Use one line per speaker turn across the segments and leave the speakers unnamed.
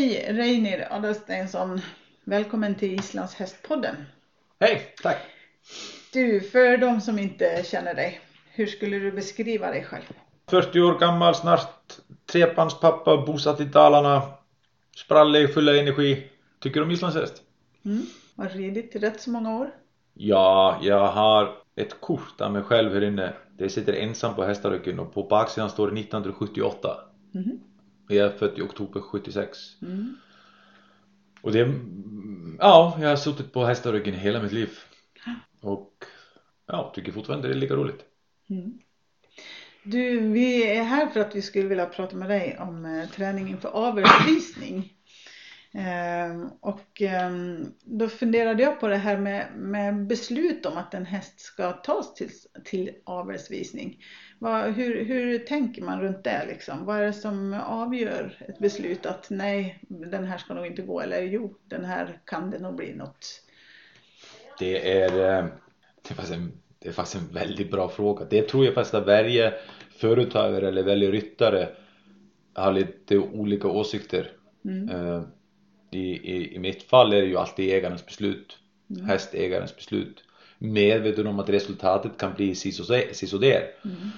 Hej Reinir Adalsteinsson. Välkommen till Islands hästpodden.
Hej, tack.
Du, för de som inte känner dig, hur skulle du beskriva dig själv?
40 år gammal, snart trebarnspappa, bosatt i Dalarna. Sprallig, full av energi. Tycker om islandshäst?
Mm. Har ridit rätt så många år?
Ja, jag har ett kort av mig själv här inne. Det sitter ensam på hästaryggen och på baksidan står det 1978.
Mhm.
Jag är född i oktober 76.
Mm.
Och det, ja, jag har suttit på hästaryggen hela mitt liv. Och ja, tycker fortfarande det är lika roligt.
Mm. Du, vi är här för att vi skulle vilja prata med dig om eh, träning inför avelsvisning. Ehm, och ehm, då funderade jag på det här med, med beslut om att en häst ska tas till, till avelsvisning. Vad, hur, hur tänker man runt det liksom? Vad är det som avgör ett beslut att nej, den här ska nog inte gå eller jo, den här kan det nog bli något.
Det är, eh, det är, faktiskt en, det är faktiskt en väldigt bra fråga. Det tror jag faktiskt att varje företagare eller varje ryttare har lite olika åsikter.
Mm.
I, i, I mitt fall är det ju alltid ägarens beslut.
Mm.
Hästägarens beslut. Medveten om att resultatet kan bli sisådär.
Mm.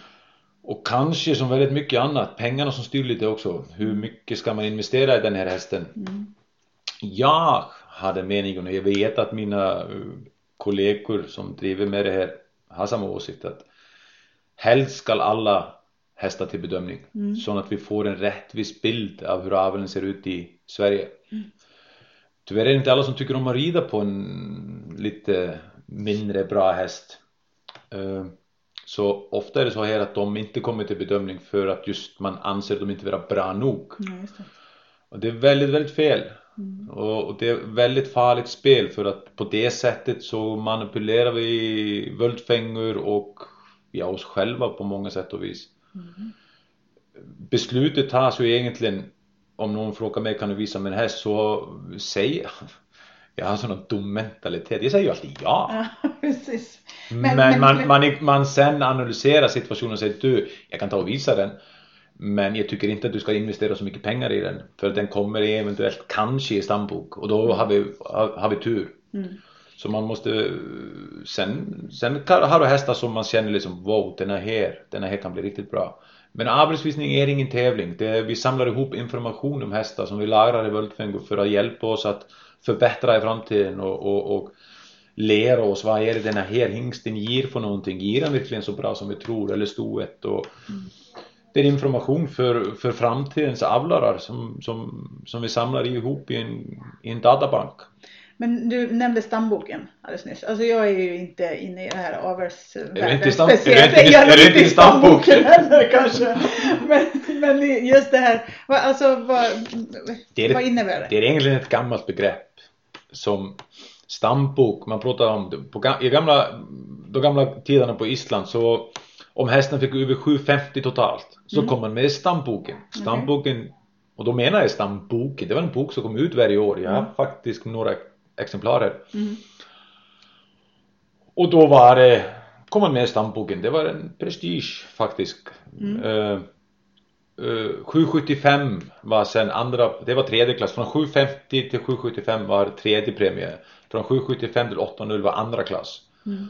Och kanske som väldigt mycket annat, pengarna som styr lite också. Hur mycket ska man investera i den här hästen?
Mm.
Jag hade meningen och jag vet att mina eh, kollegor som driver med det här har samma åsikt att helst ska alla hästar till bedömning
Mm.
så att vi får en rättvis bild av hur aveln ser ut i Sverige.
Mm.
Tyvärr är det inte alla som tycker om att rida på en lite mindre bra häst. Eh, Så ofta är det så här att de inte kommer till bedömning för att just man anser dem inte vara bra nog.
Ja, det.
Och det är väldigt, väldigt fel.
Mm.
Och, och det är väldigt farligt spel för att på det sättet så manipulerar vi völdfängor och ja, oss själva på många sätt och vis.
Mm.
Beslutet tas ju egentligen om någon frågar mig kan du visa mig en häst så säger jag jag har sån dum mentalitet. Jag säger ju alltid ja.
Ja, precis.
Men,
Men- men-
man, man, man sen analyserar situationen och säger du, jag kan ta och visa den. Men jag tycker inte att du ska investera så mycket pengar i den. För den kommer eventuellt kanske i stambok och då har vi, har, har vi tur.
Mm.
Så man måste sen, sen har du hästar som man känner liksom wow den här, den här kan bli riktigt bra. Men arbetsvisning är ingen tävling. Det är, vi samlar ihop information om hästar som vi lagrar i völdfängor för att hjälpa oss att förbättra i framtiden och, och, och lära oss vad är det den här hingsten ger för någonting. Ger den verkligen så bra som vi tror eller stoet och det är information för, för framtidens avlare som, som, som vi samlar ihop i en, i en databank.
Men du nämnde stamboken alldeles nyss. Alltså jag är ju inte inne i det här avelsvärlden
Är du inte i stam- är du inte-
Jag
är du inte i
stamboken heller kanske. Men, men just det här, alltså vad,
Det är
vad innebär det?
Det är egentligen ett gammalt begrepp som stambok, man pratar om. På, i gamla, de gamla tiderna på Island så om hästen fick över 750 totalt så
Mm.
kom man med stamboken. Stamboken, och då menar jag stamboken, det var en bok som kom ut varje år. Jag har
Mm.
faktiskt några exemplarer.
Mm.
Och då var det, kom man med stamboken, det var en prestige faktiskt.
Mm.
Eh, eh, 775 var sen andra, det var tredje klass. Från 750 till 775 var tredje premie. Från 775 till 800 var andra klass.
Mm.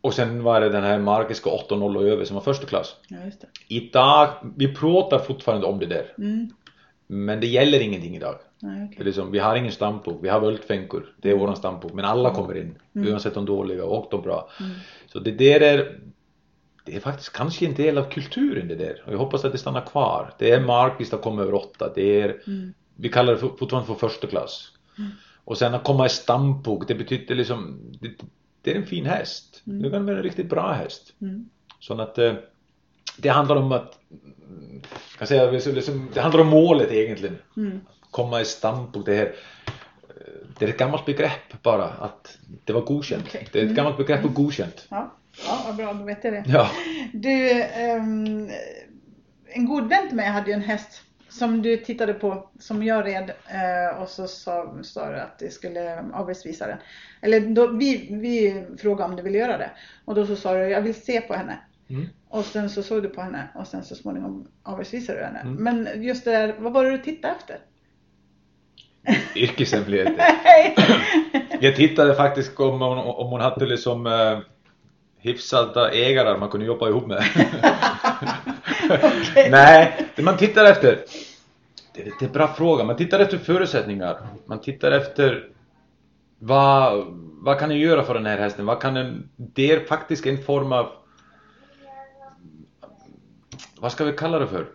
Och sen var det den här magiska 800 och över som var första klass.
Ja.
Idag, vi pratar fortfarande om det där.
Mm.
Men det gäller ingenting idag.
Nej,
Det är liksom, vi har ingen stambok, vi har völtfänkor. Det är våran stambok. Men alla kommer in. Oavsett de dåliga och de bra.
Mm.
Så det där är det är faktiskt kanske en del av kulturen det där. Och jag hoppas att det stannar kvar. Det är magiskt att komma över åtta. Det är,
Mm.
vi kallar det för, fortfarande för första klass. Och sen att komma i stambok, det betyder liksom, det, det är en fin häst. Det kan vara en riktigt bra häst.
Mm.
Så att eh, det handlar om att, mm, kan säga, liksom, det handlar om målet egentligen.
Mm.
Komma i stambok, det här eh, det är ett gammalt begrepp bara att det var godkänt.
Okej.
Det är ett gammalt begrepp och godkänt.
Ja. ja, vad bra, då vet jag det.
Ja.
Du, ehm, en god vän till mig hade ju en häst som du tittade på, som jag red eh, och så sa, sa du att det skulle avelsvisa den. Eller då, vi, vi frågade om du ville göra det och då så sa du jag vill se på henne.
Mm.
Och sen så såg du på henne och sen så småningom avelsvisade du henne.
Mm.
Men just det där, vad var det du tittade efter?
Yrkeshemligheter. Jag tittade faktiskt om hon, om hon hade liksom uh, hyfsade ägare man kunde jobba ihop med. Nej, det man tittar efter det, det är en bra fråga. Man tittar efter förutsättningar. Man tittar efter vad, vad kan jag göra för den här hästen? Vad kan en, det är faktiskt en form av vad ska vi kalla det för?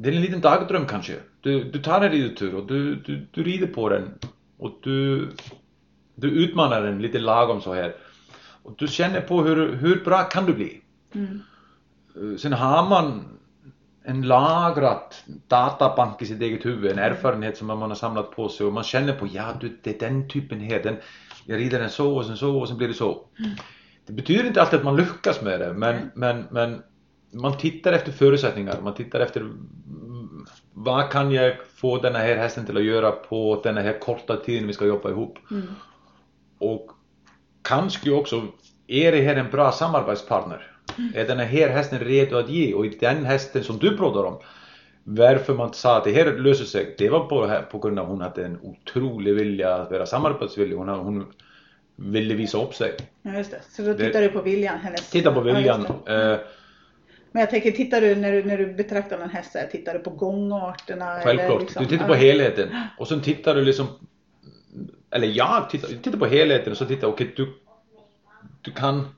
Det är en liten dagdröm kanske. Du, du tar en ridtur och du, du, du rider på den och du, du utmanar den lite lagom så här. Och du känner på hur, hur bra kan du bli?
Mm.
Eh, Sen har man en lagrat databank i sitt eget huvud, en erfarenhet som man har samlat på sig och man känner på ja, du, det är den typen här, den, jag rider den så och sen så och sen blir det så. Det betyder inte alltid att man lyckas med det men, men, men man tittar efter förutsättningar, man tittar efter mm, vad kan jag få den här hästen till att göra på den här korta tiden vi ska jobba ihop.
Mm.
Och kanske också, är det här en bra samarbetspartner? Är den här hästen redo att ge? Och i den hästen som du pratar om, varför man sa att det här löser sig, det var på, på grund av att hon hade en otrolig vilja att vara samarbetsvillig. Hon, hon ville visa upp sig.
Ja, just det. Så då
Det-
tittar du på viljan, hennes...
Titta på
Ja,
viljan.
det.
eh,
Men jag tänker, tittar du när du, när du betraktar en häst, så här, tittar du på gångarterna?
Självklart.
Eller liksom,
Du tittar på helheten. Och sen tittar du liksom Eller jag tittar, tittar på helheten och så tittar okej du Du kan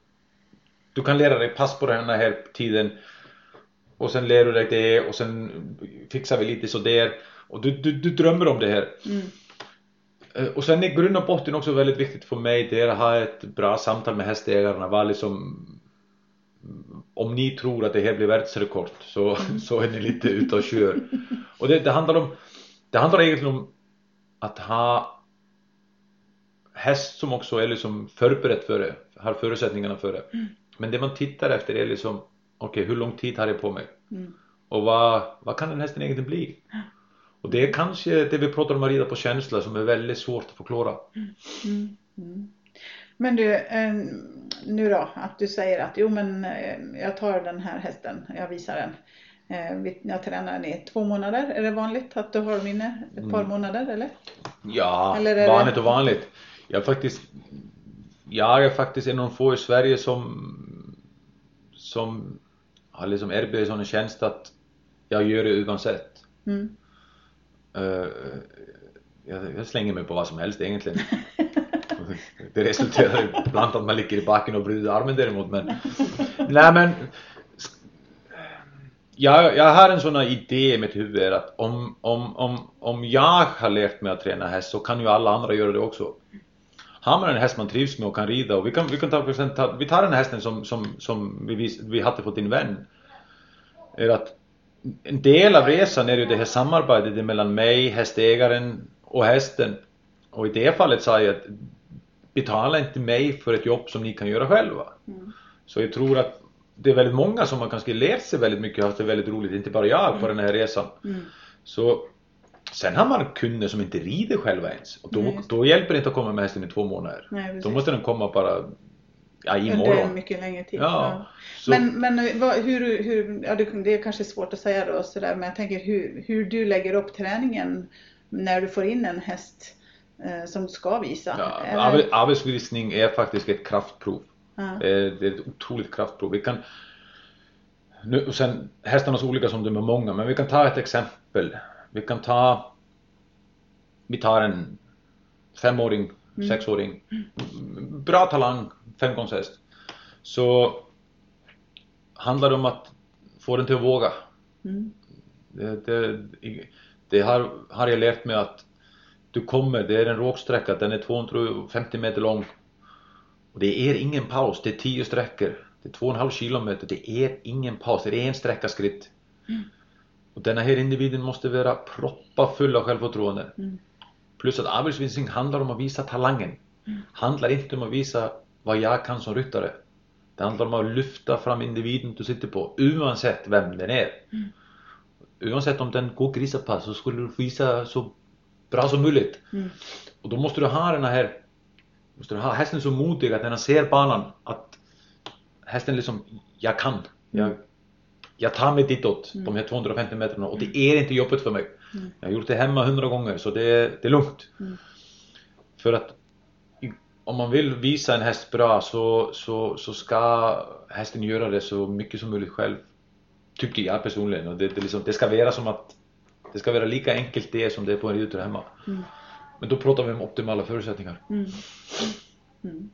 Du kan lära dig pass på den här tiden Och sen lär du dig det och sen fixar vi lite så där Och du, du, du drömmer om det här
Mm.
Eh, Och sen i grund och botten också väldigt viktigt för mig det är att ha ett bra samtal med hästägarna. Vara liksom om ni tror att det här blir världsrekord så, så är ni lite ute och kör. Och det, det handlar om det handlar egentligen om att ha häst som också är liksom förberett för det, har förutsättningarna för det. Men det man tittar efter är liksom okej hur lång tid har jag på mig?
Mm.
Och vad, vad kan den hästen egentligen bli? Och det är kanske det vi pratar om att rida på känsla som är väldigt svårt att förklara.
Mm. Men du, eh, nu då, att du säger att jo men eh, jag tar den här hästen, jag visar den. Eh, Jag tränar den i två månader. Är det vanligt att du har dem inne ett par
Mm.
månader eller?
Ja,
Eller är det-
vanligt och vanligt. Jag faktiskt Jag är faktiskt en av de få i Sverige som som har liksom erbjudit sån tjänst att jag gör det oavsett.
Mm.
Uh, jag, jag slänger mig på vad som helst egentligen. det resulterar bland att man ligger i backen och bryter armen däremot men Nej men jag, jag har en sån här idé i mitt huvud att om, om, om, om jag har lärt mig att träna häst så kan ju alla andra göra det också. Har man en häst man trivs med och kan rida och vi kan, vi kan ta, ta vi tar den hästen som, som, som vi, vis- vi hade fått din vän. Är att en del av resan är ju det här samarbetet mellan mig, hästägaren och hästen. Och i det fallet sa jag att betala inte mig för ett jobb som ni kan göra själva.
Mm.
Så jag tror att det är väldigt många som har kanske lärt sig väldigt mycket och haft det väldigt roligt, inte bara jag på den här resan.
Mm.
Så sen har man kunder som inte rider själva ens och då,
Nej,
då hjälper det inte att komma med hästen i två månader.
Nej.
Då måste den komma bara ja,
Under
imorgon.
mycket längre tid.
Ja, så-
Men, men vad, hur, hur, ja, det, är kanske svårt att säga då sådär, men jag tänker hur, hur du lägger upp träningen när du får in en häst som du ska visa.
Ja,
Eller-
arbetsvisning är faktiskt ett kraftprov.
ja.
Det är, det är ett otroligt kraftprov. Vi kan, nu, och sen hästarna är så olika som de är många, men vi kan ta ett exempel. Vi kan ta, vi tar en femåring, sexåring, bra talang, femgångshäst. Så handlar det om att få den till att våga.
Mm.
Det, det, det har, har jag lärt mig att du kommer, det är en råksträcka, den är 250 meter lång. Och det är ingen paus, det är 10 sträckor. Det är 2,5 kilometer, det är ingen paus, det är en sträcka skritt. Och denna här individen måste vara proppa full av självförtroende.
Mm.
Plus att arbetsvisning handlar om att visa talangen. Handlar inte om att visa vad jag kan som ryttare. Det handlar om att lyfta fram individen du sitter på, oavsett vem den är. Oavsett om den går grisapass så skulle du visa så bra som möjligt.
Mm.
Och då måste du ha den här måste du ha hästen så modig att när han ser banan att hästen liksom, jag kan. Jag, jag tar mig ditåt, de här 250 metrarna och det är inte jobbigt för mig. Jag har gjort det hemma hundra gånger så det det är lugnt.
Mm.
För att om man vill visa en häst bra så, så, så ska hästen göra det så mycket som möjligt själv. Tycker jag personligen. Och det, det, liksom, det ska vara som att det ska vara lika enkelt det som det är på en ridtur hemma.
Mm.
Men då pratar vi om optimala förutsättningar.
Mm. Mm.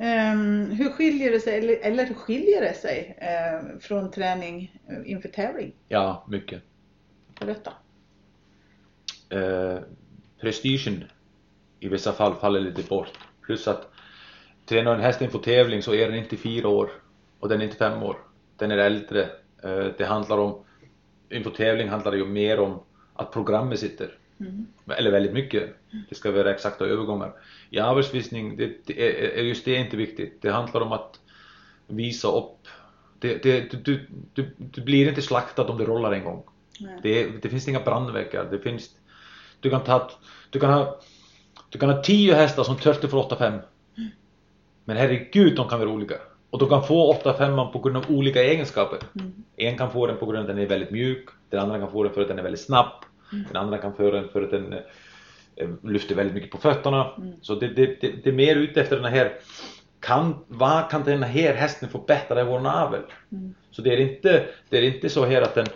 Ehm, hur skiljer det sig, eller, eller skiljer det sig eh, från träning eh, inför tävling?
Ja, mycket.
Berätta.
eh, prestigen i vissa fall faller lite bort. Plus att tränar en häst inför tävling så är den inte fyra år och den är inte fem år. Den är äldre. Eh, det handlar om, inför tävling handlar det ju mer om att programmet sitter.
Mm.
Eller väldigt mycket. Det ska vara exakta övergångar. I arbetsvisning, det, det är, just det är inte viktigt. Det handlar om att visa upp. Det, det, du, du, du, blir inte slaktad om du rollar en gång. Det, det finns inga brandväggar. Det finns, du, kan ta, du, kan ha, du kan ha tio hästar som törster för 8-5. Men herregud, de kan vara olika. Och de kan få 8-5 på grund av olika egenskaper.
Mm.
En kan få den på grund av att den är väldigt mjuk. Den andra kan få den för att den är väldigt snabb. Den andra kan få den för att den eh, lyfter väldigt mycket på fötterna. Så det, det, det, det är mer ute efter den här kan, vad kan den här hästen få bättre än vår navel?
Mm.
Så det är inte, det är inte så här att den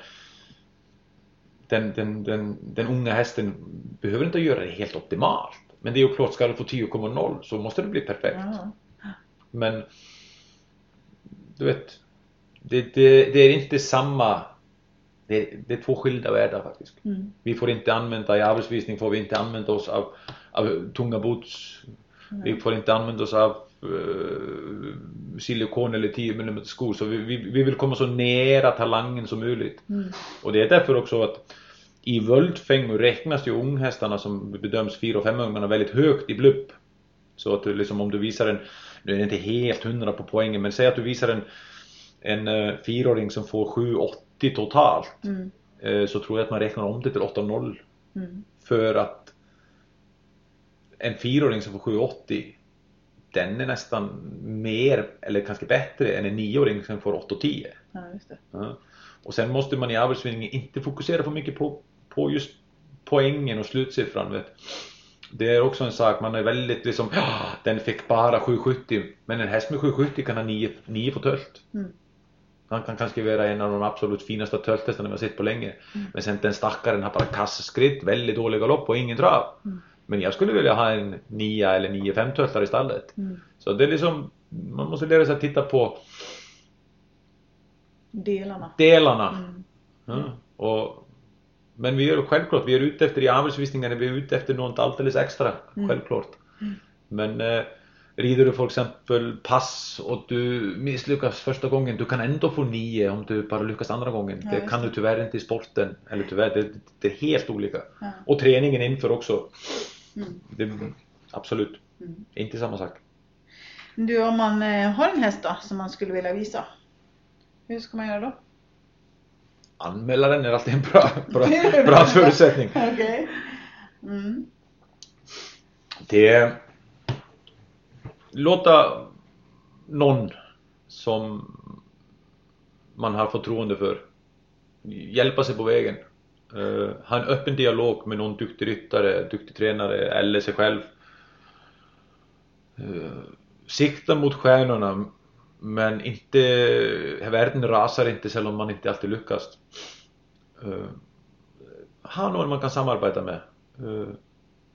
den, den, den, den unga hästen behöver inte göra det helt optimalt. Men det är ju klart, ska du få 10,0 så måste det bli perfekt. Men du vet, det, det, det är inte samma, det, det är två skilda världar faktiskt.
Mm.
Vi får inte använda, i arbetsvisning får vi inte använda oss av, av tunga boots. Vi får inte använda oss av eh, silikon eller 10 mm skor. Så vi, vi, vi vill komma så nära talangen som möjligt.
Mm.
Och det är därför också att i völdfängor räknas ju unghästarna som bedöms 4 och 5 ungarna väldigt högt i blupp. Så att du liksom om du visar en, nu är det inte helt hundra på poängen, men säg att du visar en, en eh, fyraåring som får 7,80 totalt.
Mm.
eh, Så tror jag att man räknar om det till 8,0.
Mm.
För att en fyraåring som får 7,80 den är nästan mer, eller kanske bättre, än en nioåring som får 8,10.
Ja, just det.
Ja. Och sen måste man i arbetsvinningen inte fokusera för mycket på, på just poängen och slutsiffran. Vet. Det är också en sak, man är väldigt liksom, "Ja, den fick bara 770, men en häst med 770 kan ha 9, 9 på tölt.
Mm.
Han kan kanske vara en av de absolut finaste tölthästarna vi har sett på länge. Men sen den stackaren har bara kassaskritt, väldigt dålig galopp och ingen trav.
Mm.
Men jag skulle vilja ha en 9 eller 9-5 töltar i stallet.
Mm.
Så det är liksom, man måste lära sig att titta på
Delarna.
delarna.
Mm.
Ja, och, men vi är självklart, vi är ute efter i arbetsvisningarna, vi är ute efter något alldeles extra,
Mm.
självklart. Men eh, rider du för exempel pass och du misslyckas första gången, du kan ändå få nio om du bara lyckas andra gången.
Ja,
det kan
det.
du tyvärr inte i sporten, eller tyvärr, det, det är helt olika.
Ja.
Och träningen inför också.
Mm.
Det, absolut,
Mm.
inte samma sak.
Du, om man eh, har en häst då, som man skulle vilja visa. Hur ska man göra då?
Anmäla den är alltid en bra, bra, bra förutsättning.
Okej. Mm.
Det låta någon som man har förtroende för hjälpa sig på vägen. Eh, ha en öppen dialog med någon duktig ryttare, duktig tränare eller sig själv. Eh, sikta mot stjärnorna men inte, världen rasar inte även om man inte alltid lyckas. Uh, ha någon man kan samarbeta med. Uh,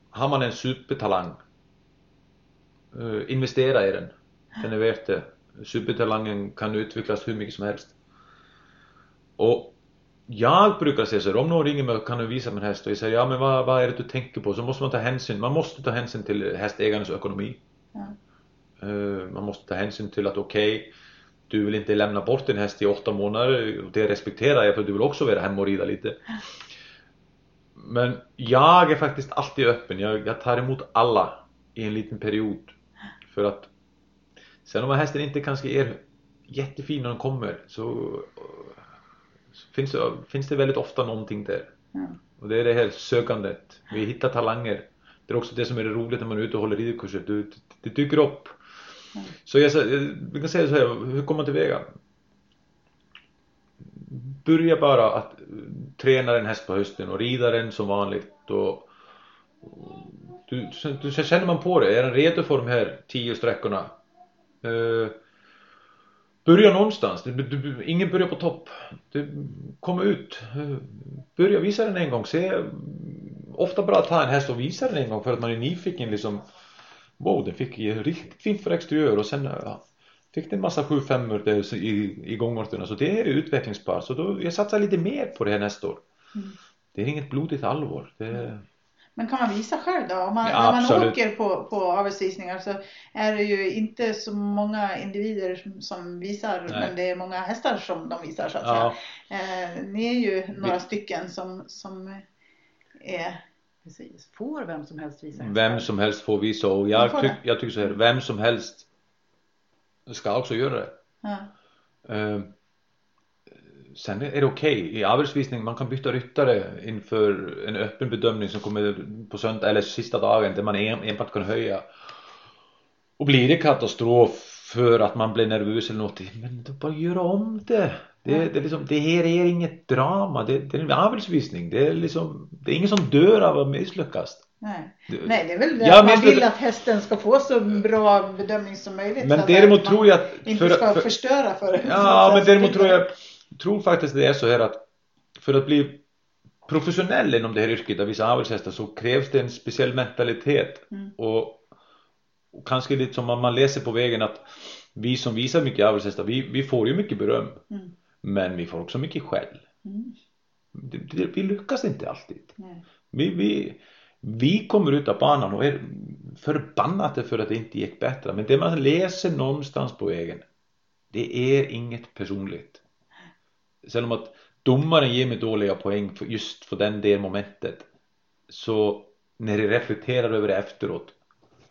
har man en supertalang uh, investera i den. Den är värt det. Supertalangen kan utvecklas hur mycket som helst. Och jag brukar säga så här, om någon ringer mig och kan du visa min häst och jag säger ja men vad, vad är det du tänker på? Så måste man ta hänsyn, man måste ta hänsyn till hästägarens ekonomi.
Ja.
Eh, Man måste ta hänsyn till att okej, du vill inte lämna bort din häst i åtta månader och det respekterar jag för du vill också vara hemma och rida lite. Men jag är faktiskt alltid öppen, jag, jag tar emot alla i en liten period. För att sen om hästen inte kanske är jättefin när den kommer så, så finns, det, finns det väldigt ofta någonting där.
Ja.
Och det är det här sökandet. Vi hittar talanger. Det är också det som är det roligt när man är ute och håller ridkurser. Du, det, det dyker upp. Så jag, vi kan säga så här, hur kommer man tillväga? börja bara att träna din häst på hösten och rida den som vanligt och du, du, känner man på det, är den redo för de här tio sträckorna? Uh, börja någonstans, du, du, ingen börjar på topp. Du, kom ut, uh, börja visa den en gång, se ofta bra att ta en häst och visa den en gång för att man är nyfiken liksom wow den fick riktigt fint för exteriör och sen ja, fick den en massa 7 5 i, i gångorterna så det är utvecklingsbart så då jag satsar lite mer på det här nästa år mm. det är inget blodigt allvar det...
men kan man visa själv då? Om man, ja, när man åker på, på avelsvisningar så är det ju inte så många individer som, som visar Nej. men det är många hästar som de visar så att ja. säga. Eh, ni är ju några Vi... stycken som, som är
Precis, får vem som helst visa
Vem som helst får visa och jag, tyck, jag tycker så här, vem som helst ska också göra det. Ja. Uh, sen är det okej okay. i avelsvisning man kan byta ryttare inför en öppen bedömning som kommer på söndag eller sista dagen där man enbart kan höja. Och blir det katastrof för att man blir nervös eller något, men då bara göra om det. Det, det, liksom, det här är inget drama, det, det är en avelsvisning. Det är liksom, det är ingen som dör av att misslyckas.
Nej. Nej, det är väl det ja, man vill att hästen ska få så bra bedömning som möjligt.
Men däremot tror jag att...
inte ska för, förstöra för
Ja, men däremot tror jag, tror faktiskt det är så här att för att bli professionell inom det här yrket av vissa avelshästar så krävs det en speciell mentalitet. Mm. Och, och kanske lite som man läser på vägen att vi som visar mycket avelshästar, vi, vi får ju mycket beröm. Mm. Men vi får också mycket skäll. Mm. vi lyckas inte alltid. Vi, vi, vi kommer ut av banan och är förbannade för att det inte gick bättre. Men det man läser någonstans på vägen, det är inget personligt. Sen om att domaren ger mig dåliga poäng för just för den det momentet. Så när jag reflekterar över det efteråt,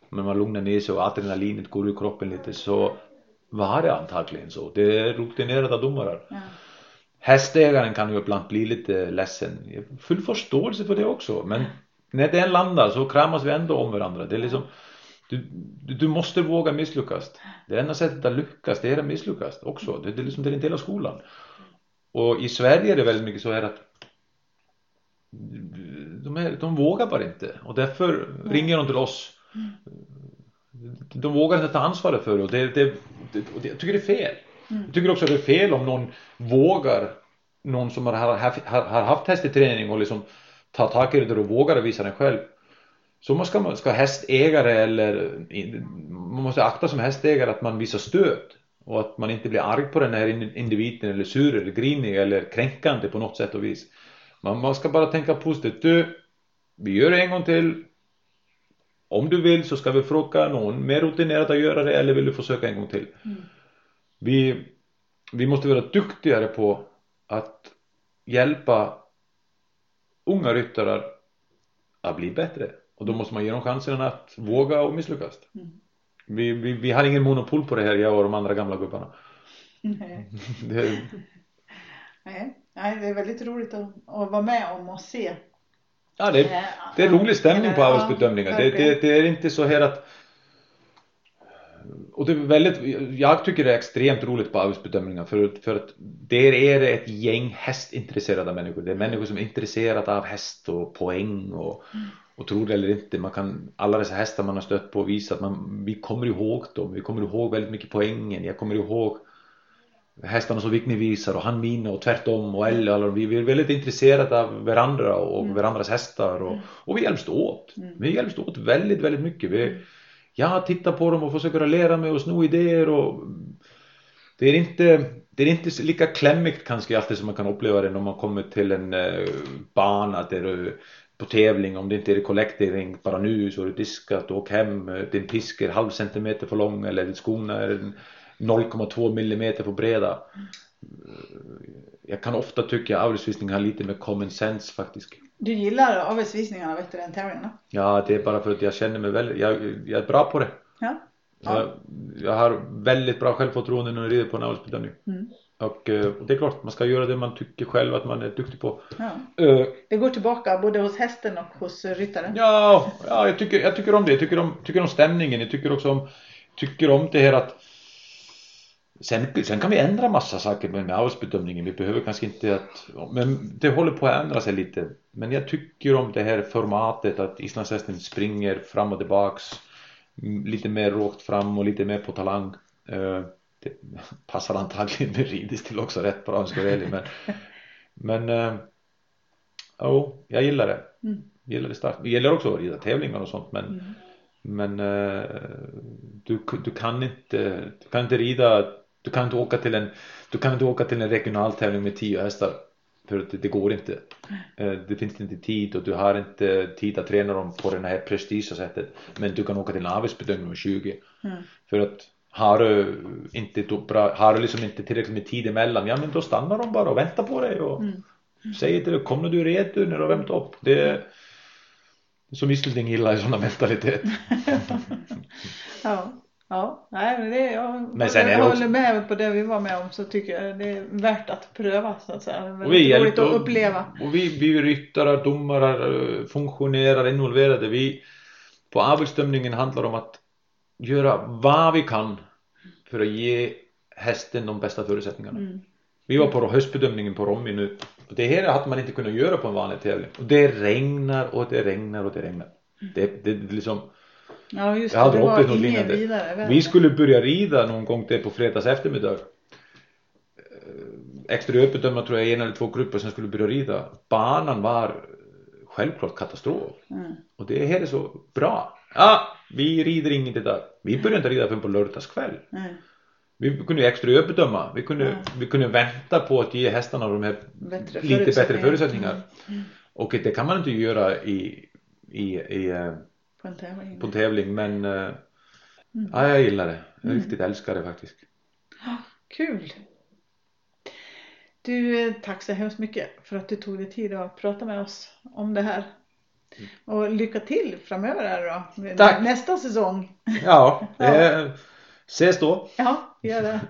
men man lugnar ner sig och adrenalinet går ur kroppen lite så var det antagligen så. Det är rutinerade domare. Ja. Hästägaren kan ju ibland bli lite ledsen. Full förståelse för det också. Men när den landar så kramas vi ändå om varandra. Det är liksom, du, du måste våga misslyckas. Det enda sättet att lyckas det är att misslyckas också. Det, det, är liksom, det är en del av skolan. Och i Sverige är det väldigt mycket så här att de, är, de vågar bara inte. Och därför ringer de till oss. De vågar inte ta ansvaret för det och det, det, det, jag tycker det är fel. Mm. Jag tycker också att det är fel om någon vågar någon som har, har, har haft hästträning och liksom tar tag i det och vågar visa den själv. Så man ska, ska hästägare eller man måste akta som hästägare att man visar stöd och att man inte blir arg på den här individen eller sur eller grinig eller kränkande på något sätt och vis. Man, man ska bara tänka positivt. Du, vi gör det en gång till. Om du vill så ska vi fråga någon mer rutinerad att göra det eller vill du försöka en gång till. Mm. Vi, vi måste vara duktigare på att hjälpa unga ryttare att bli bättre och då måste man ge dem chansen att våga och misslyckas. Mm. Vi, vi, vi har ingen monopol på det här jag och de andra gamla gubbarna.
Nej. det... Nej. Det är väldigt roligt att, att vara med om och se.
Ja, det är, det är rolig stämning på arbetsbedömningar. Ja, det, det, det är inte så här att och det är väldigt, jag tycker det är extremt roligt på arbetsbedömningar för, för att där är det ett gäng hästintresserade människor. Det är människor som är intresserade av häst och poäng och, mm. och tror det eller inte. Man kan, alla dessa hästar man har stött på visa att man, vi kommer ihåg dem. Vi kommer ihåg väldigt mycket poängen. Jag kommer ihåg hästarna som Vickny visar och han mina och tvärtom och alla, alla vi är väldigt intresserade av varandra och mm. varandras hästar och, mm. och vi hjälps åt. Mm. Vi hjälps åt väldigt, väldigt mycket. Vi, mm jag tittar på dem och försöker lära mig och sno idéer och det är inte det är inte lika klämmigt kanske alltid som man kan uppleva det när man kommer till en uh, bana där på tävling om det inte är collecting bara nu så är det diskat och åk hem din pisk är halv centimeter för lång eller skorna är 0,2 millimeter för breda jag kan ofta tycka att avelsvisning har lite med common sense faktiskt
du gillar avelsvisningarna bättre än tävlingarna?
Ja, det är bara för att jag känner mig väldigt, jag, jag är bra på det. Ja. ja. Jag, jag har väldigt bra självförtroende när jag rider på en avelsbedömning. Mm. Och, eh, och, det är klart, man ska göra det man tycker själv att man är duktig på. Ja.
Uh, det går tillbaka både hos hästen och hos ryttaren?
Ja, ja jag, tycker, jag tycker om det. Jag tycker om, tycker om stämningen. Jag tycker också om, tycker om det här att Sen, sen kan vi ändra massa saker med, med arbetsbedömningen. Vi behöver kanske inte att... Men det håller på att ändra sig lite. Men jag tycker om det här formatet att islandshästen springer fram och tillbaks. Lite mer rakt fram och lite mer på talang. Eh, Det passar antagligen med ridstil också rätt bra om jag ska vara ärlig. Men, men eh, jo, jag gillar det.
Mm.
Gillar det starkt. Jag gillar också att rida tävlingar och sånt men
Mm.
men eh, du, du kan inte du kan inte rida du kan inte åka till en du kan inte åka till en regional tävling med 10 hästar för att det, det går inte. Eh, det finns inte tid och du har inte tid att träna dem på det här prestigea sättet men du kan åka till en arbetsbedömning med 20
Mm.
för att har du inte bra, har du liksom inte tillräckligt med tid emellan ja men då stannar de bara och väntar på dig och
Mm.
säger till dig kom när du är redo när du har värmt upp? Det som Islanding gillar sån mentalitet.
Ja, ja, nej men det, jag,
Men sen
jag
också-
håller med på det vi var med om så tycker jag det är värt att pröva så att säga.
Och vi
roligt att uppleva.
Och vi, vi ryttare, domare, funktionärer, involverade. Vi, på arbetsdömningen handlar det om att göra vad vi kan för att ge hästen de bästa förutsättningarna.
Mm.
Vi var på höstbedömningen på Rommi nu. Och det här hade man inte kunnat göra på en vanlig tävling. Och det regnar och det regnar och det regnar. Det, det, det liksom,
Ja just
Jag hade
det, det var
något
vidare väder.
vi skulle börja rida någon gång där på fredags eftermiddag. Eh, Extra öppet tror jag en eller två grupper som skulle börja rida. Banan var självklart katastrof.
Mm.
Och det här är så bra. Ja, vi rider inget idag. Vi började inte rida förrän på lördagskväll.
Nej,
Vi kunde ju extra öppedöma. Vi kunde,
Ja.
vi kunde vänta på att ge hästarna de här
bättre
lite bättre
förutsättningar.
förutsättningar.
Mm.
Och det kan man inte göra i, i, i, eh,
På en tävling.
på tävling men eh,
Mm.
ja, jag gillar det. Jag
Mm.
riktigt älskar det faktiskt.
Kul! Du, eh, tack så hemskt mycket för att du tog dig tid att prata med oss om det här. Och lycka till framöver här då.
Tack.
Nästa säsong.
Ja, det ses då.
Ja, gör det.